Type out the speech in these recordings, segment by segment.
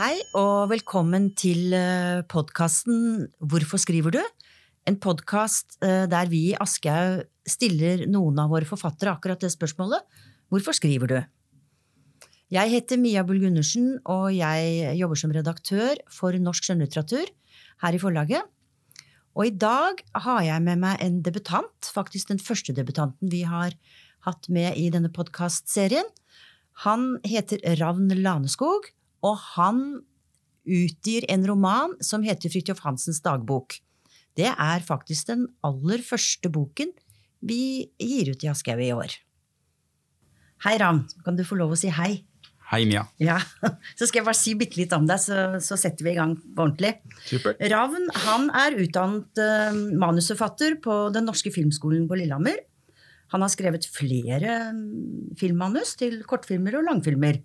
Hei og velkommen til podkasten Hvorfor skriver du? En podkast der vi i Aschehoug stiller noen av våre forfattere akkurat det spørsmålet. Hvorfor skriver du? Jeg heter Mia Bull Gundersen, og jeg jobber som redaktør for norsk skjønnlitteratur her i forlaget. Og i dag har jeg med meg en debutant, faktisk den første debutanten vi har hatt med i denne podkastserien. Han heter Ravn Laneskog, og han utgir en roman som heter Fridtjof Hansens dagbok. Det er faktisk den aller første boken vi gir ut i Aschehoug i år. Hei, Ravn. Kan du få lov å si hei? Hei, Mia. Ja, Så skal jeg bare si bitte litt om deg, så, så, setter vi i gang ordentlig. Super. Ravn han er utdannet uh, manusforfatter på Den norske filmskolen på Lillehammer. Han har skrevet flere um, filmmanus til kortfilmer og langfilmer.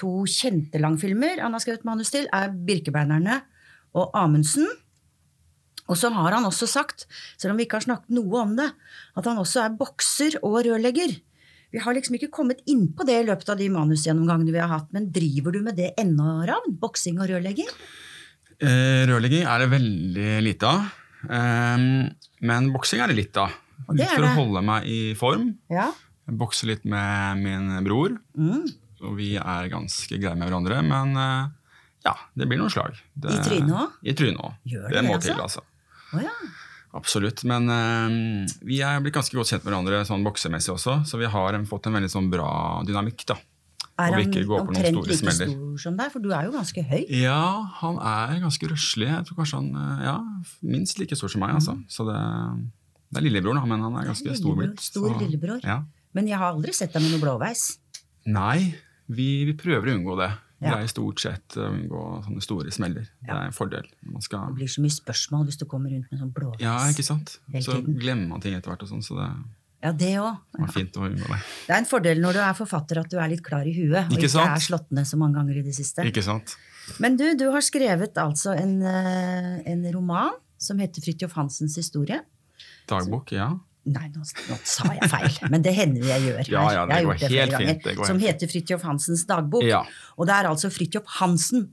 To kjente langfilmer han har skrevet manus til, er 'Birkebeinerne' og 'Amundsen'. Og så har han også sagt, selv om vi ikke har snakket noe om det, at han også er bokser og rørlegger. Vi har liksom ikke kommet inn på det i løpet av de manusgjennomgangene vi har hatt, men driver du med det ennå, Ravn? Boksing og rørlegging? Eh, rørlegging er det veldig lite av. Eh, men boksing er det litt av. Litt for å holde meg i form. Ja. Bokse litt med min bror. Mm. Og vi er ganske greie med hverandre, men eh, ja, det blir noen slag. Det, I trynet òg? I trynet òg. Det, det må altså? til, altså. Oh, ja. Absolutt. Men uh, vi er blitt ganske godt kjent med hverandre sånn boksemessig også, så vi har fått en veldig sånn bra dynamikk. da. Er han omtrent like smeller. stor som deg? For du er jo ganske høy. Ja, han er ganske røslig. Jeg tror kanskje han uh, ja, minst like stor som meg. altså. Så det, det er lillebror, da, men han er ganske stor blitt. Stor lillebror. Ja. Men jeg har aldri sett deg med noe blåveis. Nei, vi, vi prøver å unngå det. Ja. Greier stort sett å unngå sånne store smeller. Det er en fordel. Skal... Det blir så mye spørsmål hvis du kommer rundt med sånn blåveis. Ja, ikke sant? Så glemmer man ting etter hvert. og sånn, så det Ja, det òg. unngå det. Det er en fordel når du er forfatter at du er litt klar i huet, og Ikke ikke sant? er slått ned så mange ganger i det siste. Ikke sant? Men du, du har skrevet altså en, eh, en roman som heter Fridtjof Hansens historie. Dagbok, ja. Nei, nå, nå sa jeg feil, men det hender jeg gjør. her. Ja, ja, det går helt ganger. fint, det går Som heter Fridtjof Hansens dagbok. Ja. Og det er altså Fridtjof Hansen,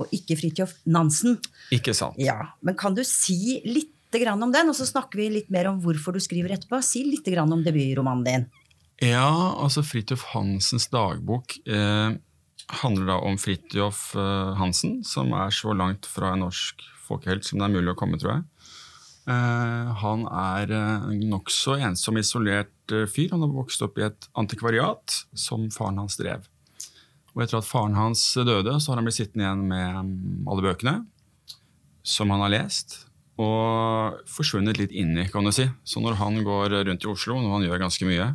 og ikke Fridtjof Nansen. Ikke sant. Ja, Men kan du si litt grann om den, og så snakker vi litt mer om hvorfor du skriver etterpå? Si litt grann om debutromanen din. Ja, altså Fridtjof Hansens dagbok eh, handler da om Fridtjof eh, Hansen, som er så langt fra en norsk folkehelt som det er mulig å komme, tror jeg. Eh, han er eh, en nokså ensom, isolert eh, fyr. Han har vokst opp i et antikvariat som faren hans drev. Og etter at faren hans døde, så har han blitt sittende igjen med mm, alle bøkene som han har lest, og forsvunnet litt inn i, kan du si. Så når han går rundt i Oslo, når han gjør ganske mye,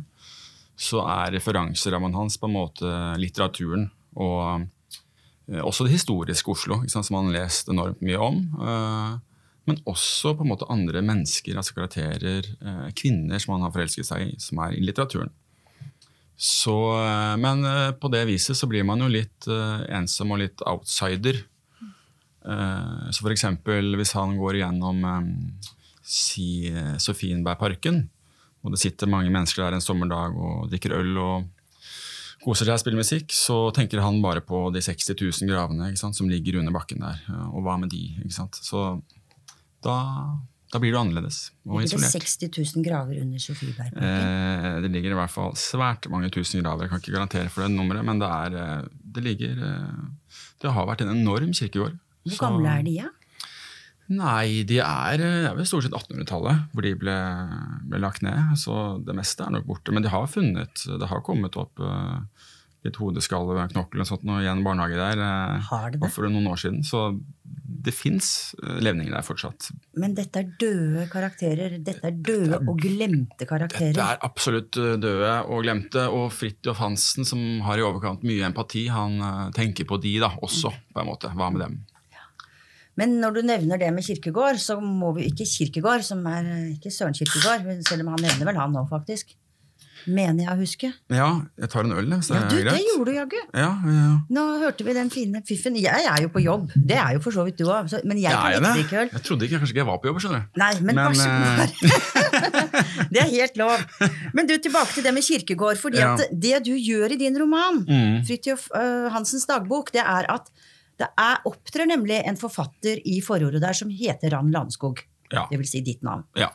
så er referanserammen hans på en måte litteraturen og eh, også det historiske Oslo, som han har lest enormt mye om. Men også på en måte andre mennesker, altså karakterer, eh, kvinner som han har forelsket seg i, som er i litteraturen. Så, eh, men eh, på det viset så blir man jo litt ensom og litt outsider. Så eksempel hvis han går igjennom si Sofienbergparken, og det sitter mange mennesker der en sommerdag og drikker øl og koser seg og spiller musikk, så tenker han bare på de 60 000 gravene sant, som ligger under bakken der. Og hva med de? ikke sant? Så da, da blir du annerledes og Ligger det isolert. 60 000 graver under Sofiebergparken? Eh, det ligger i hvert fall svært mange tusen graver. Jeg kan ikke garantere for det nummeret, men det, er, eh, det ligger eh, Det har vært en enorm kirkegård. Hvor gamle er de, ja? Nei, de er, eh, det er vel stort sett 1800-tallet hvor de ble, ble lagt ned. Så det meste er nok borte. Men de har funnet Det har kommet opp uh, litt hodeskall og sånt nå, i en barnehage der eh, Har det det? for noen år siden. Så det fins levninger der fortsatt. Men dette er døde karakterer. Dette er døde og glemte karakterer. Dette er absolutt eh, døde og glemte. Og Fridtjof Hansen, som har i overkant mye empati, han eh, tenker på de da også, på en måte. Hva med dem? Men når du nevner det med kirkegård, så må vi ikke kirkegård, som er eh, ikke Søren kirkegård, selv om han nevner vel han nå, faktisk. Mener jeg å huske. Ja, jeg tar en øl, hvis det Ja, er du, greit. det gjorde du jaggu. Ja, ja. Nå hørte vi den fine fiffen. Jeg er jo på jobb. Det er jo for så vidt du òg. Men jeg Ja, kan er ikke øl. Jeg trodde ikke, kanskje ikke jeg var på jobb. skjønner du. Nei, men, vær så eh, det er helt lov. Men du, tilbake til det med kirkegård. fordi at det du gjør i din roman, Mm. Fridtjof uh, Hansens dagbok, det er at Det er, opptrer nemlig en forfatter i forordet der som heter Rand Landskog. Det vil si ditt navn. ja.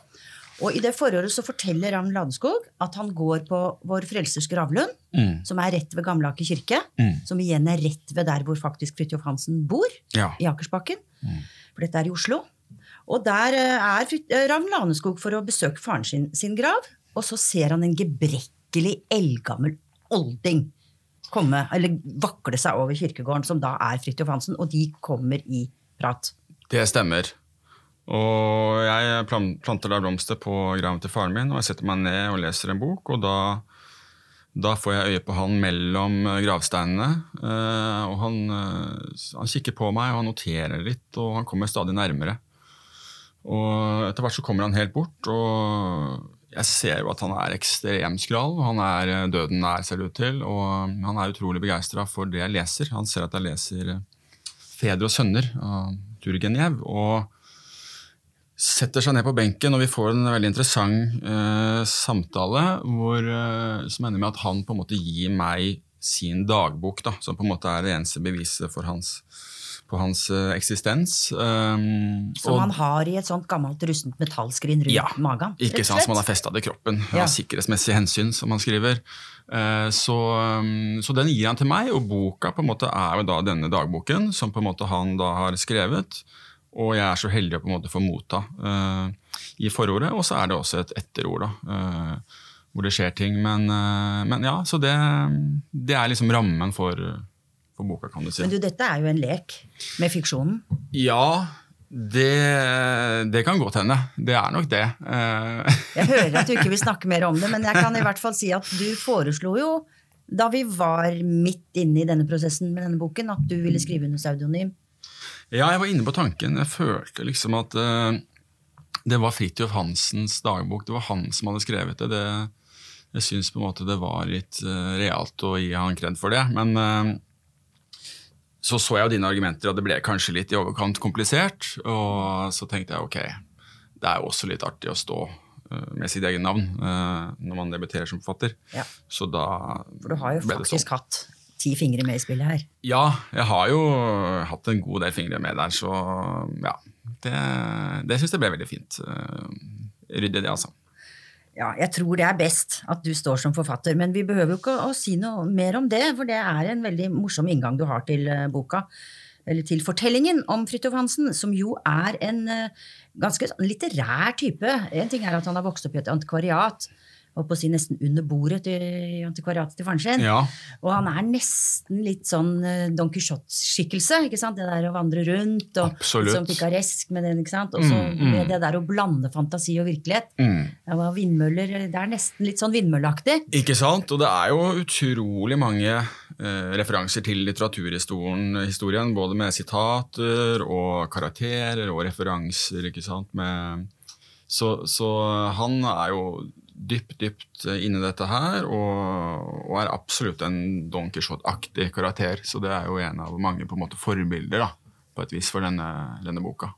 Og i det forordet så forteller Ravn Landskog at han går på Vår Frelsers gravlund, Mm. som er rett ved Gamleaker kirke. Mm. Som igjen er rett ved der hvor faktisk Fridtjof Hansen bor, ja. i Akersbakken. Mm. For dette er i Oslo. Og der eh, er eh, Ravn Laneskog for å besøke faren sin, sin grav, og så ser han en gebrekkelig, eldgammel olding komme, eller vakle seg over kirkegården, som da er Fridtjof Hansen, og de kommer i prat. Det stemmer. Og jeg planter da blomster på graven til faren min, og jeg setter meg ned og leser en bok, og da, da får jeg øye på han mellom eh, gravsteinene. eh, Og han, eh, han kikker på meg, og han noterer litt, og han kommer stadig nærmere. Og etter hvert så kommer han helt bort, og jeg ser jo at han er ekstremt skral. Han er døden nær, ser det ut til, og han er utrolig begeistra for det jeg leser. Han ser at jeg leser Fedre og sønner av Turgenev. og setter seg ned på benken, og vi får en veldig interessant uh, samtale hvor, uh, som ender med at han på en måte gir meg sin dagbok, da, som på en måte er det eneste beviset for hans, på hans uh, eksistens. Um, Som og- han har i et sånt gammelt rustent metallskrin rundt Ja, magen. ikke sant, som han har festa til kroppen Ja. av sikkerhetsmessige hensyn, som han skriver. Så, um, så den gir han til meg, og boka på en måte er jo da denne dagboken, som på en måte han da har skrevet. Og jeg er så heldig å på en måte få motta uh, i forordet. Og så er det også et etterord, da, uh, hvor det skjer ting. Men, uh, men ja, så det, det er liksom rammen for, for boka, kan du si. Men du, dette er jo en lek med fiksjonen. Ja, det, det kan godt hende. Det er nok det. Jeg hører at du ikke vil snakke mer om det, men jeg kan i hvert fall si at du foreslo jo, da vi var midt inne i denne prosessen med denne boken, at du ville skrive under pseudonym. Ja, jeg var inne på tanken. Jeg følte liksom at uh, det var Fridtjof Hansens dagbok. Det var han som hadde skrevet det. det jeg syns på en måte det var litt uh, realt å gi han kred for det. Men uh, så så jeg jo dine argumenter, og det ble kanskje litt i overkant komplisert. Og så tenkte jeg ok, det er jo også litt artig å stå med sitt eget navn når man debuterer som forfatter. Ja. Så da ble det sånn. For du har jo sånn. faktisk hatt ti fingre med i spillet her. Ja, jeg har jo hatt en god del fingre med der, så ja. Det, det syns jeg ble veldig fint. Eh, Ryddig, det, altså. Ja, jeg tror det er best at du står som forfatter, men vi behøver jo ikke å, å si noe mer om det, for det er en veldig morsom inngang du har til eh, boka. Eller til fortellingen om Fridtjof Hansen, som jo er en eh, ganske sånn litterær type. En ting er at han har vokst opp i et antikvariat, og på å si nesten under bordet til antikvariatet til faren sin. Ja, Og han er nesten litt sånn eh, Don Quijote-skikkelse. ikke sant? Det der å vandre rundt og Absolutt. sånn pikaresk med den. ikke sant? Og så Mm, mm. det der å blande fantasi og virkelighet. mm. Det var vindmøller, det er nesten litt sånn vindmølleaktig. Ikke sant? Og det er jo utrolig mange eh, referanser til litteraturhistorien, både med sitater og karakterer og referanser, ikke sant. Med, så, så han er jo dypt, dypt inni dette her, og, og er absolutt en Don Quijote-aktig karakter. Så det er jo en av mange på en måte forbilder, da, på et vis, for denne, denne boka.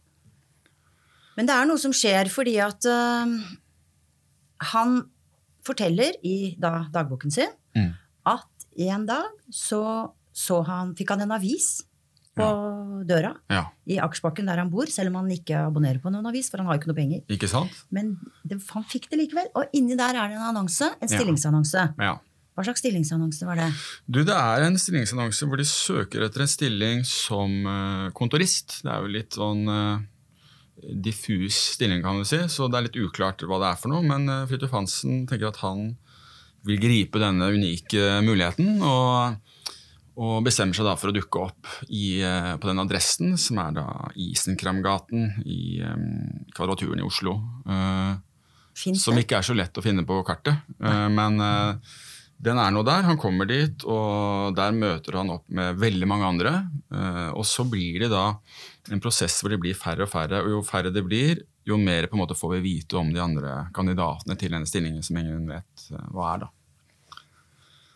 Men det er noe som skjer fordi at uh, han forteller i da, dagboken sin Mm. at en dag så, så han, fikk han en avis på døra Ja, i Akersbakken der han bor, selv om han ikke abonnerer på noen avis, for han har jo ikke noe penger. ikke sant? Men det, han fikk det likevel. Og inni der er det en annonse, en Ja. stillingsannonse. Ja. Hva slags stillingsannonse var det? Du, Det er en stillingsannonse hvor de søker etter en stilling som eh, kontorist. Det er jo litt sånn eh, diffus stilling, kan du si, så det er litt uklart hva det er for noe. Men uh, Fridtjof Hansen tenker at han vil gripe denne unike muligheten. og og bestemmer seg da for å dukke opp i, eh, på den adressen, som er da Isenkramgaten i um, Kvadraturen i Oslo. Uh, som ikke er så lett å finne på kartet. Uh, men uh, den er nå der. Han kommer dit, og der møter han opp med veldig mange andre. Og så blir det da en prosess hvor det blir færre og færre. Og jo færre det blir, jo mer på en måte får vi vite om de andre kandidatene til denne stillingen som ingen vet hva er. da.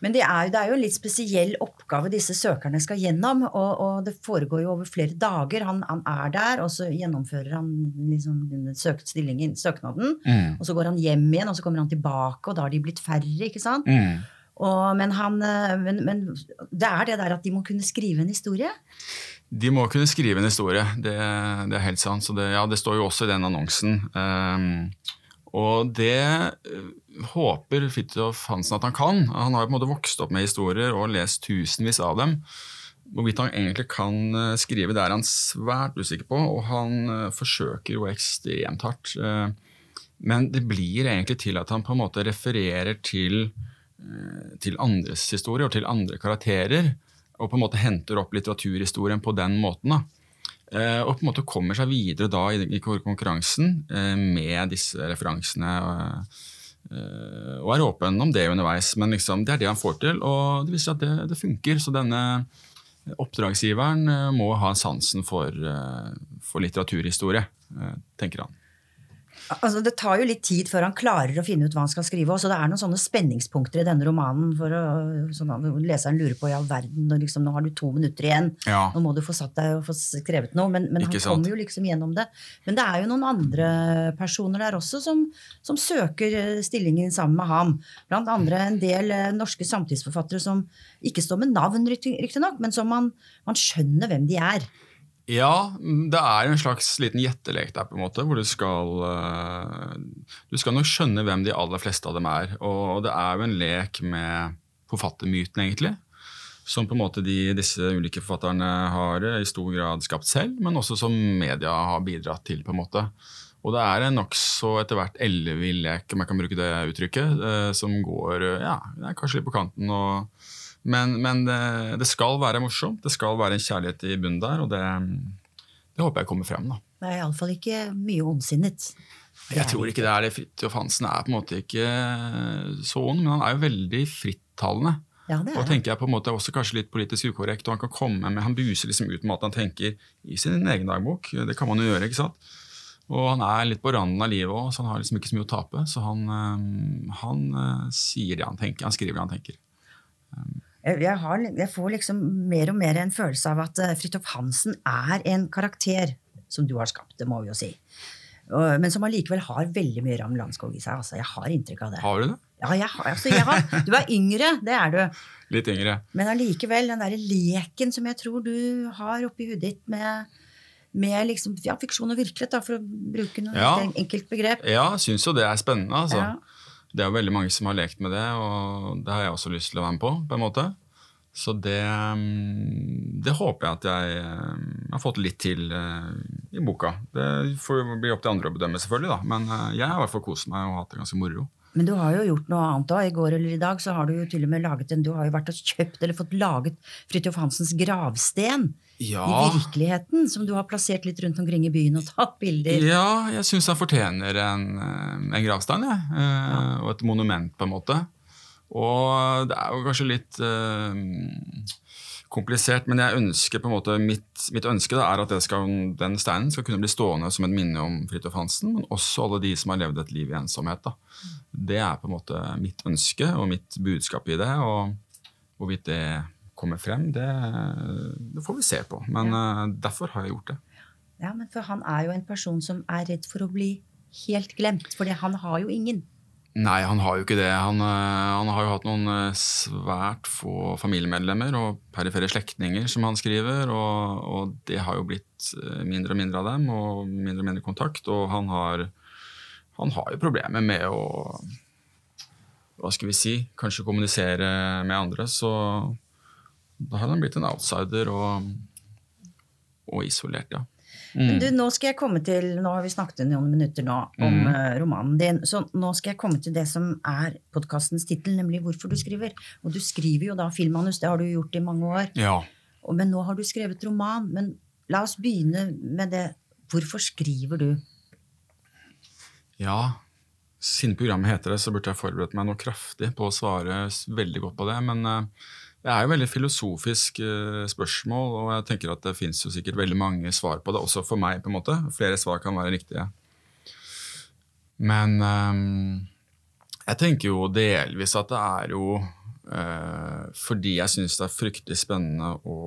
Men det er, det er jo en litt spesiell oppgave disse søkerne skal gjennom. Og, og det foregår jo over flere dager. Han, han er der, og så gjennomfører han liksom stillingen, søknaden. Mm. Og så går han hjem igjen, og så kommer han tilbake, og da har de blitt færre. ikke sant? Mm. Og, men, han, eh, men, men det er det der at de må kunne skrive en historie. De må kunne skrive en historie, det, det er helt sant. Så det, ja, det står jo også i den annonsen. Um, og det håper Fridtjof Hansen at han kan. Han har jo på en måte vokst opp med historier og lest tusenvis av dem. Hvorvidt han egentlig kan uh, skrive, det er han svært usikker på, og han uh, forsøker jo ekstremt hardt. Men det blir egentlig til at han på en måte refererer til, til andres historier og til andre karakterer og på en måte henter opp litteraturhistorien på den måten. da. Eh, og på en måte kommer seg videre da i konkurransen eh, med disse referansene. Eh, og er åpen om det underveis, men liksom, det er det han får til. Og det viser at det, det funker. Så denne oppdragsgiveren må ha sansen for, for litteraturhistorie, tenker han. Altså, det tar jo litt tid før han klarer å finne ut hva han skal skrive. Så det er noen sånne spenningspunkter i denne romanen for å, sånn leseren lurer på i all verden og liksom, nå har du to minutter igjen. Ja. Nå må du få satt deg og få skrevet noe. Men, men han kommer jo liksom gjennom det. Men det er jo noen andre personer der også som, som søker eh, stillingen sammen med ham. Blant andre en del eh, norske samtidsforfattere som ikke står med navn, riktignok, men som man, man skjønner hvem de er. Ja, det er en slags liten gjettelek der, på en måte, hvor du skal uh, Du skal nok skjønne hvem de aller fleste av dem er. Og det er jo en lek med forfattermyten, egentlig. Som på en måte de, disse ulike forfatterne har i stor grad skapt selv, men også som media har bidratt til. på en måte. Og det er en nokså etter hvert ellevill lek, om jeg kan bruke det uttrykket, uh, som går ja, kanskje litt på kanten. og men, men det, det, skal være morsomt. Det skal være en kjærlighet i bunnen der, og det, det håper jeg kommer frem. da. Det er iallfall ikke mye ondsinnet. Jeg tror ikke det er det. Fridtjof Hansen er på en måte ikke så ond, men han er jo veldig frittalende. Ja, det er og tenker jeg på en måte også kanskje litt politisk ukorrekt, og Han kan komme med, han buser liksom ut med at han tenker i sin egen dagbok. Det kan man jo gjøre. ikke sant? Og han er litt på randen av livet òg, så han har liksom ikke så mye å tape. Så han, eh, han sier det han tenker. Han skriver det han tenker. Um, jeg, har, jeg, får liksom mer og mer en følelse av at uh, Fridtjof Hansen er en karakter som du har skapt, det må vi jo si. Men som allikevel har veldig mye Ravn Landskog i seg. Altså, jeg har inntrykk av det. Har du det? Ja, jeg har, altså, jeg har, Du er yngre, det er du. Litt yngre. Men allikevel, den derre leken som jeg tror du har oppi hudet ditt med med liksom, ja, fiksjon og virkelighet, da, for å bruke noe ja. enkelt begrep. Ja, syns jo det er spennende. altså. Ja det er jo veldig mange som har lekt med det, og det har jeg også lyst til å være med på. på en måte. Så det, mm, det håper jeg at jeg mm, har fått litt til uh, i boka. Det får bli opp til andre å bedømme, selvfølgelig, da. men uh, jeg har i hvert fall kost meg og hatt det ganske moro. Men du har jo gjort noe annet òg. I går eller i dag så har du jo til og med laget en, du har jo vært og kjøpt eller fått laget Fridtjof Hansens gravsten. Ja. I virkeligheten, som du har plassert litt rundt omkring i byen og tatt bilder. Ja, jeg syns han fortjener en, eh, en gravstein, jeg. Ja. Og et monument, på en måte. Og det er jo kanskje litt uh, komplisert, men jeg ønsker på en måte, mitt, mitt ønske er at skal, den steinen skal kunne bli stående som et minne om Fridtjof Hansen, men også alle de som har levd et liv i ensomhet. Da. Det er på en måte mitt ønske og mitt budskap i det. og Hvorvidt det kommer frem, det, det får vi se på. Men ja. uh, derfor har jeg gjort det. Ja, men for han er jo en person som er redd for å bli helt glemt, for han har jo ingen. Nei, han har jo ikke det. Han, eh, han, har jo hatt noen eh, svært få familiemedlemmer og perifere slektninger, som han skriver, og, og, det har jo blitt eh, mindre og mindre av dem, og mindre og mindre kontakt. Og han har, han har jo problemer med å Hva skal vi si? Kanskje kommunisere med andre. Så da har han blitt en outsider og, og isolert, ja. Mm. Du, nå skal jeg komme til, nå har vi snakket noen minutter nå om mm. uh, romanen din, så nå skal jeg komme til det som er podkastens tittel, nemlig 'Hvorfor du skriver'. Og du skriver jo da filmmanus, det har du gjort i mange år. Ja. Men nå har du skrevet roman. Men la oss begynne med det. Hvorfor skriver du? Ja, siden programmet heter det, så burde jeg forberedt meg noe kraftig på å svare veldig godt på det. Men uh, det er jo veldig filosofisk uh, spørsmål, og jeg tenker at det fins sikkert veldig mange svar på det, også for meg. på en måte. Flere svar kan være riktige. Men um, jeg tenker jo delvis at det er jo uh, fordi jeg syns det er fryktelig spennende å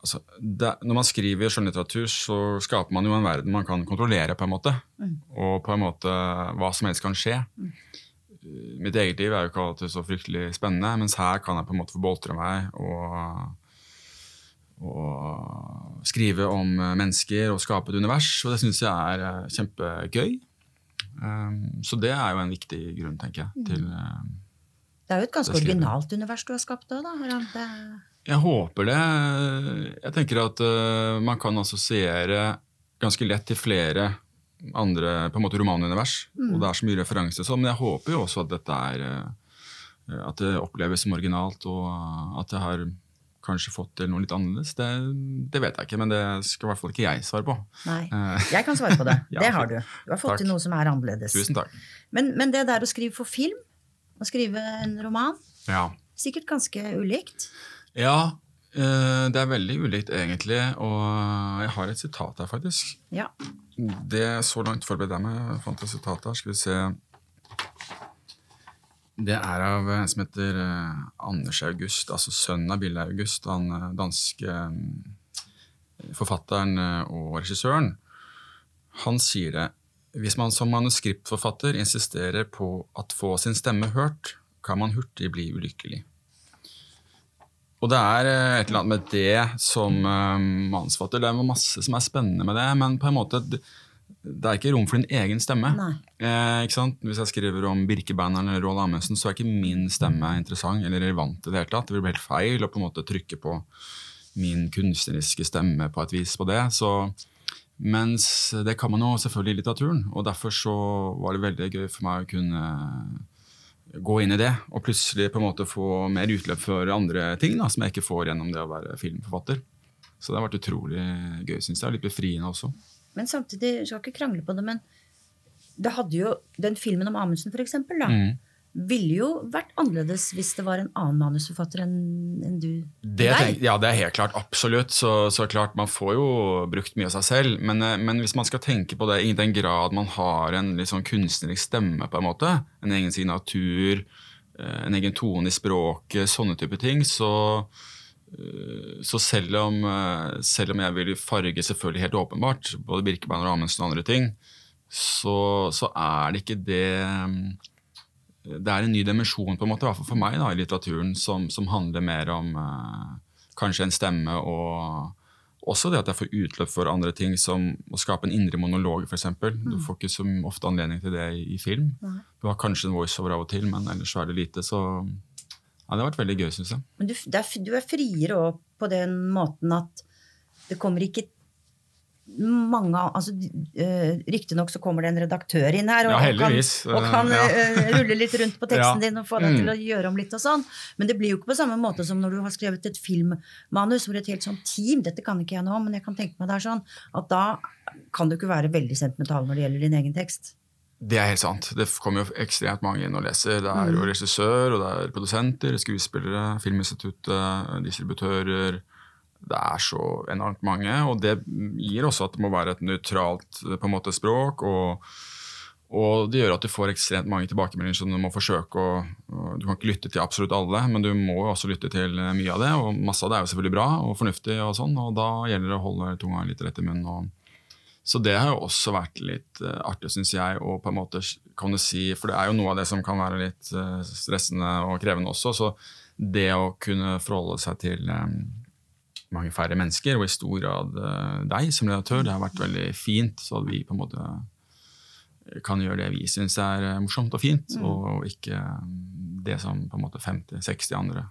altså, det, Når man skriver skjønnlitteratur, så skaper man jo en verden man kan kontrollere, på en måte. Mm. Og på en måte hva som helst kan skje. Mm mitt eget liv er jo ikke alltid så fryktelig spennende, mens her kan jeg på en måte få boltre meg og, og, skrive om eh, mennesker og skape et univers, og det syns jeg er eh, kjempegøy. Um, så det er jo en viktig grunn, tenker jeg, til uh, Det er jo et ganske skriver jeg. originalt univers du har skapt òg, da. Harald. Det- Jeg håper det. Jeg tenker at uh, man kan assosiere ganske lett til flere andre på en måte romanunivers. Og det er så mye referanse sånn, men jeg håper jo også at dette er uh, At det oppleves som originalt, og at det har kanskje fått til noe litt annerledes. Det, det vet jeg ikke, men det skal i hvert fall ikke jeg svare på. Nei. Eh, Jeg kan svare på det. Ja, Det har du. Du har fått Takk. til noe som er annerledes. tusen takk. Men, men det der å skrive for film, å skrive en roman, Ja. sikkert ganske ulikt. ja eh, det er veldig ulikt, egentlig. Og jeg har et sitat her, faktisk. Ja. Det er så langt forberedte jeg meg. Fant et sitat her. Skal vi se Det er av en som heter eh, Anders August, altså sønnen av Bille August, han eh, danske eh, forfatteren eh, og regissøren. Han sier det Hvis man som manuskriptforfatter insisterer på at få sin stemme hørt, kan man hurtig bli ulykkelig. Og det er eh, et eller annet med det som eh, manusforfatter. Det er masse som er spennende med det, men på en måte det, det er ikke rom for din egen stemme. Eh, ikke sant? Hvis jeg skriver om Birkebanneren eller Roald Amundsen, så er ikke min stemme interessant eller relevant. i Det hele tatt. Det vil bli helt feil å på en måte trykke på min kunstneriske stemme på et vis på det. Så, mens det kan man jo selvfølgelig i litteraturen, og derfor så var det veldig gøy for meg å kunne gå inn i det, og plutselig på en måte få mer utløp for andre ting da, som jeg ikke får gjennom det å være filmforfatter. Så det har vært utrolig gøy, syns jeg, litt befriende også. Men samtidig, jeg skal ikke krangle på det, men det hadde jo den filmen om Amundsen, for eksempel, da, Mm. Ville jo vært annerledes hvis det var en annen manusforfatter enn en du. Det, tenker, ja, det er helt klart. Absolutt. Så, så klart, Man får jo brukt mye av seg selv. Men, eh, men hvis man skal tenke på det i den grad man har en litt sånn kunstnerisk stemme, på en måte, en egen signatur, eh, en egen tone i språket, sånne type ting, så, eh, så selv om, selv om jeg vil farge selvfølgelig helt åpenbart, både Birkebeiner og Amundsen og andre ting, så, så er det ikke det det er en ny dimensjon på en måte, for meg da, i litteraturen som, som handler mer om eh, kanskje en stemme og også det at jeg får utløp for andre ting, som å skape en indre monolog f.eks. Du får ikke så ofte anledning til det i, i film. Nei. Du har kanskje en voiceover av og til, men ellers er det lite. Så ja, det har vært veldig gøy, syns jeg. Men du, er, du er friere òg på den måten at det kommer ikke mange altså, uh, Riktignok så kommer det en redaktør inn her og, Ja, og kan, og kan Ja. eh, rulle litt rundt på teksten Ja. din og få deg Mm. til å gjøre om litt og sånn. Men det blir jo ikke på samme måte som når du har skrevet et filmmanus hvor et helt sånn team Dette kan ikke jeg nå, men jeg kan tenke meg det er sånn at da kan du ikke være veldig sentimental når det gjelder din egen tekst. Det er helt sant. Det kommer jo ekstremt mange inn og leser. Det er jo regissør, og det er produsenter, skuespillere, Filminstituttet, distributører. Det er så enormt mange, og det gir også at det må være et nøytralt en måte, språk. Og, og det gjør at du får ekstremt mange tilbakemeldinger som du må forsøke å Du kan ikke lytte til absolutt alle, men du må også lytte til mye av det. Og masse av det er jo selvfølgelig bra og fornuftig, og sånn, og da gjelder det å holde tunga litt rett i munnen. og så det har jo også vært litt eh, artig, syns jeg. Og på en måte kan du si, For det er jo noe av det som kan være litt eh, stressende og krevende også. Så det å kunne forholde seg til eh, mange færre mennesker, og i stor grad eh, deg som redaktør, det har vært veldig fint. Så at vi på en måte kan gjøre det vi syns er eh, morsomt og fint, og ikke eh, det som på en måte 50-60 andre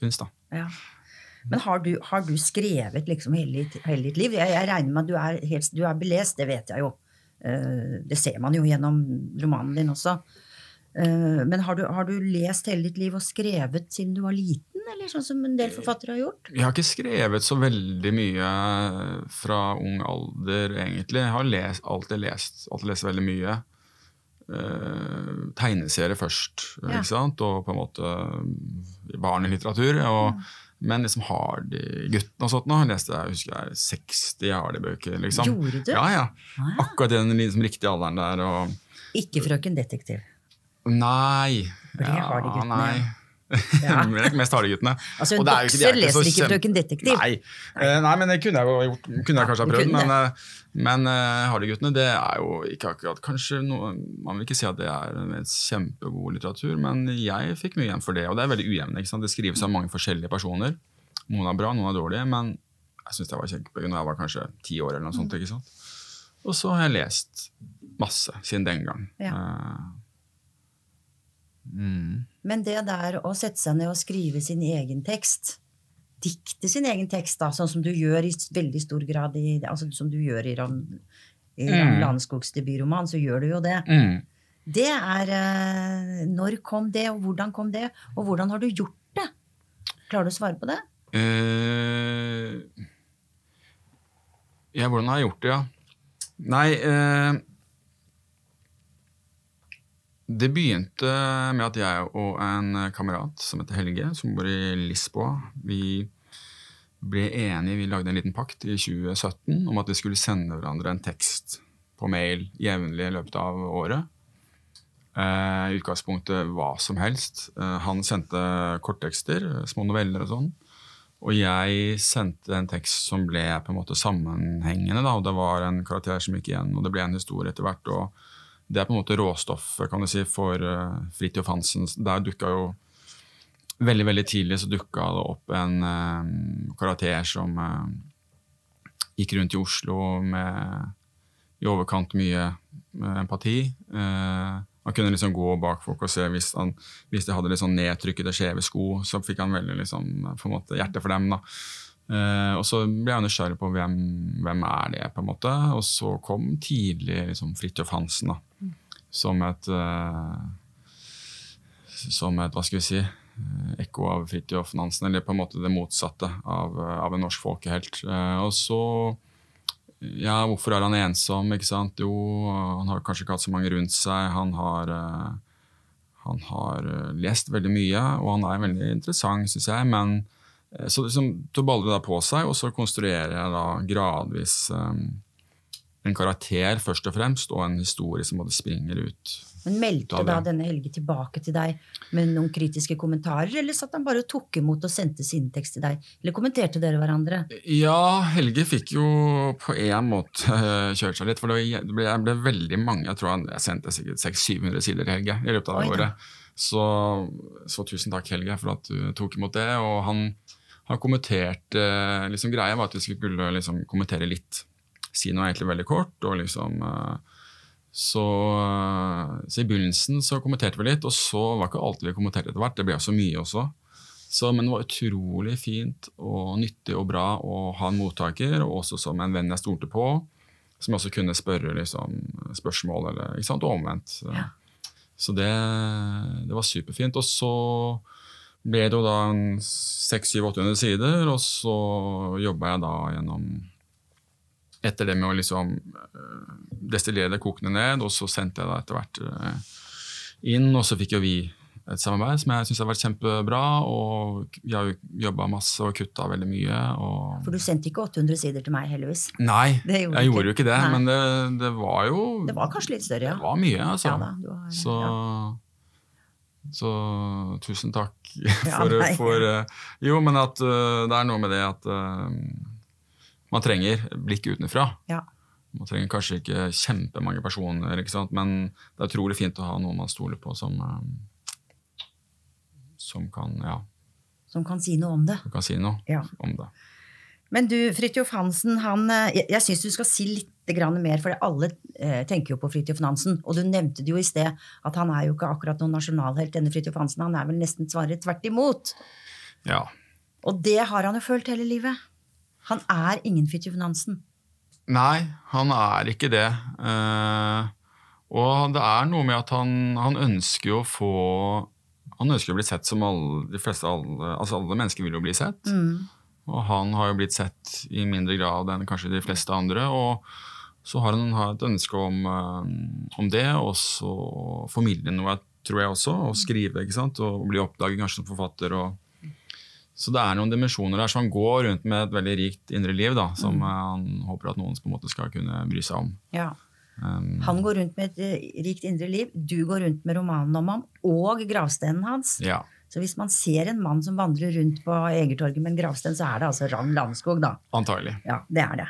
syns. da. Ja. Men har du, har du skrevet liksom hele, hele ditt liv? Jeg, jeg regner med at du er, helt, du er belest, det vet jeg jo. Eh, det ser man jo gjennom romanen din også. Eh, men har du, har du lest hele ditt liv og skrevet siden du var liten, eller sånn som en del forfattere har gjort? Jeg har ikke skrevet så veldig mye fra ung alder, egentlig. Jeg har lest, alltid lest, alltid lest veldig mye. Uh, tegneserie først, Ja. ikke sant? og på en måte eh, barnelitteratur. Og, Men liksom Hardy-guttene og sånt nå, leste jeg husker jeg 60 Hardy-bøker. liksom. Gjorde du? Ja, ja. Ah. Akkurat i den liksom, riktige alderen der. og... Ikke Frøken Detektiv. Nei. For det har de guttene. Nei. Ja. Mest Hardy-guttene. Altså, en er er bokser leser ikke Frøken Detektiv. Nei. Eh, nei, men det kunne jeg gjort. Kunne jeg kanskje ha prøvd. Men, eh, men uh, Hardy-guttene, det er jo ikke akkurat kanskje noe Man vil ikke si at det er en kjempegod litteratur, men jeg fikk mye igjen for det. Og det er veldig ujevne. Det skrives av mange forskjellige personer. Noen er bra, noen er dårlige. Men Jeg syns det var kjempegøy når jeg var kanskje ti år. eller noe sånt, sant? Og så har jeg lest masse siden den gang. Ja. Eh, mm. Men det der å sette seg ned og skrive sin egen tekst, dikte sin egen tekst, da, sånn som du gjør i veldig stor grad i, altså som du gjør i Ram, i Ram Mm. Landskogs debutroman, så gjør du jo det. Mm. Det er eh, Når kom det, og hvordan kom det, og hvordan har du gjort det? Klarer du å svare på det? Uh, ja, hvordan har jeg gjort det, ja? Nei eh, Det begynte med at jeg og en kamerat som heter Helge, som bor i Lisboa, vi ble enige, vi lagde en liten pakt i 2017 om at vi skulle sende hverandre en tekst på mail jevnlig i løpet av året. Eh, I utgangspunktet hva som helst. Eh, han sendte korttekster, eh, små noveller og sånn. Og jeg sendte en tekst som ble på en måte sammenhengende. Da, og Det var en karakter som gikk igjen, og det ble en historie etter hvert. og Det er på en måte råstoffet kan du si, for uh, Fridtjof Hansen. Der dukka jo Veldig veldig tidlig så dukka det opp en uh, karakter som uh, gikk rundt i Oslo med i overkant mye empati. Uh, han kunne liksom gå bak folk og se hvis, han, hvis de hadde litt sånn nedtrykkede, skjeve sko, så fikk han veldig liksom, på en måte hjerte for dem. da. Eh, og så ble jeg nysgjerrig på hvem, hvem er det på en måte. Og så kom tidlig liksom, Fridtjof Hansen da, som et uh, Som et, hva skal vi si, uh, ekko av Fridtjof Nansen, eller på en måte det motsatte av, av en norsk folkehelt. Eh, og så ja, hvorfor er han ensom? ikke sant? Jo, han har kanskje ikke hatt så mange rundt seg. Han har, han har lest veldig mye, og han er veldig interessant, syns jeg. Men så liksom, det baller det da på seg, og så konstruerer jeg da gradvis um, en karakter først og fremst, og en historie som både springer ut. Men Meldte Da da denne Helge tilbake til deg med noen kritiske kommentarer, eller satt han bare og tok imot og sendte sin tekst til deg? Eller kommenterte dere hverandre? Ja, Helge fikk jo på en måte eh, kjørt seg litt. For det ble, det ble, jeg ble veldig mange. Jeg tror han, jeg sendte sikkert 600-700 sider til Helge i løpet av det året. Så, så tusen takk, Helge, for at du tok imot det. Og han, han kommenterte liksom Greia var at vi skulle liksom kommentere litt. Si noe egentlig veldig kort. og liksom... eh, så, så i begynnelsen så kommenterte vi litt, og så var ikke alltid vi kommenterte etter hvert. Det ble så mye også. Så, men det var utrolig fint og nyttig og bra å ha en mottaker, og også som en venn jeg stolte på, som også kunne spørre liksom, spørsmål, eller, og omvendt. Ja. Så det, det var superfint. Og så ble det jo da 600-800 sider, og så jobba jeg da gjennom etter det med å liksom eh, destillere det kokende ned, og så sendte jeg da etter hvert eh, inn, og så fikk jo vi et samarbeid som jeg syns har vært kjempebra, og vi har jo jobba masse og kutta veldig mye. For du sendte ikke 800 sider til meg, heldigvis. Nei, gjorde jeg gjorde jo ikke det, Nei. men det, det var jo Det var kanskje litt større, ja. Det var mye, altså. Ja da, var, så, ja. Så tusen takk for, ja, for uh, Jo, men at uh, det er noe med det at uh, man trenger blikk utenfra. Ja. Man trenger kanskje ikke kjempemange personer, ikke sant? men det er utrolig fint å ha noen man stoler på som, som kan, ja, Som kan si noe om det. som kan si noe Ja. om det. Men du, Fridtjof Hansen, han, eh, jeg, jeg syns du skal si litt grann mer, for alle eh, tenker jo på Fridtjof Nansen. Og du nevnte det jo i sted, at han er jo ikke akkurat noen nasjonalhelt, denne Fridtjof Hansen. Han er vel nesten svaret tvert imot. Ja. Og det har han jo følt hele livet. Han er ingen Fridtjof Nansen. Nei, han er ikke det. Eh, og det er noe med at han, han ønsker jo å få Han ønsker å bli sett som alle, de fleste alle, altså alle mennesker vil jo bli sett. Mm. Og han har jo blitt sett i mindre grad enn kanskje de fleste andre. Og så har han et ønske om, eh, om det, og så formidle noe, tror jeg også. Og skrive, ikke sant. Og bli oppdaget kanskje som forfatter. og så det er noen dimensjoner der, så han går rundt med et veldig rikt indre liv da, som Mm. han håper at noen på en måte skal kunne bry seg om. Ja. Um, Han går rundt med et eh, rikt indre liv. Du går rundt med romanen om ham og gravstenen hans. ja, Så hvis man ser en mann som vandrer rundt på Egertorget med en gravsten, så er det altså Ravn Landskog, da. antagelig. Ja, det er det.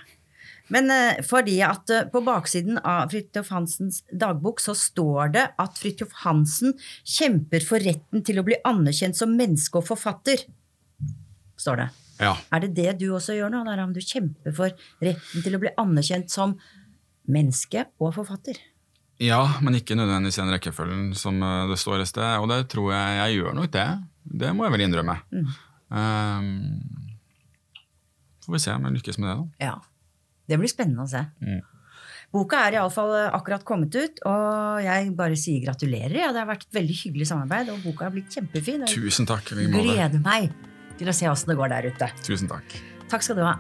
Men eh, fordi at eh, på baksiden av Fridtjof Hansens dagbok så står det at Fridtjof Hansen kjemper for retten til å bli anerkjent som menneske og forfatter. Står det. Ja. Er det det du også gjør nå? Aram? Du kjemper for retten til å bli anerkjent som menneske og forfatter? Ja, men ikke nødvendigvis i den rekkefølgen som eh, det står i sted. Og det tror jeg jeg gjør nok det. Det må jeg vel innrømme. Um, får vi se om jeg lykkes med det, da. Ja. Det blir spennende å se. Mm. Boka er iallfall akkurat kommet ut, og jeg bare sier gratulerer. Ja, det har vært et veldig hyggelig samarbeid, og boka har blitt kjempefin. Tusen takk. Jeg gleder meg til å se åssen det går der ute. Tusen takk. Takk skal du ha.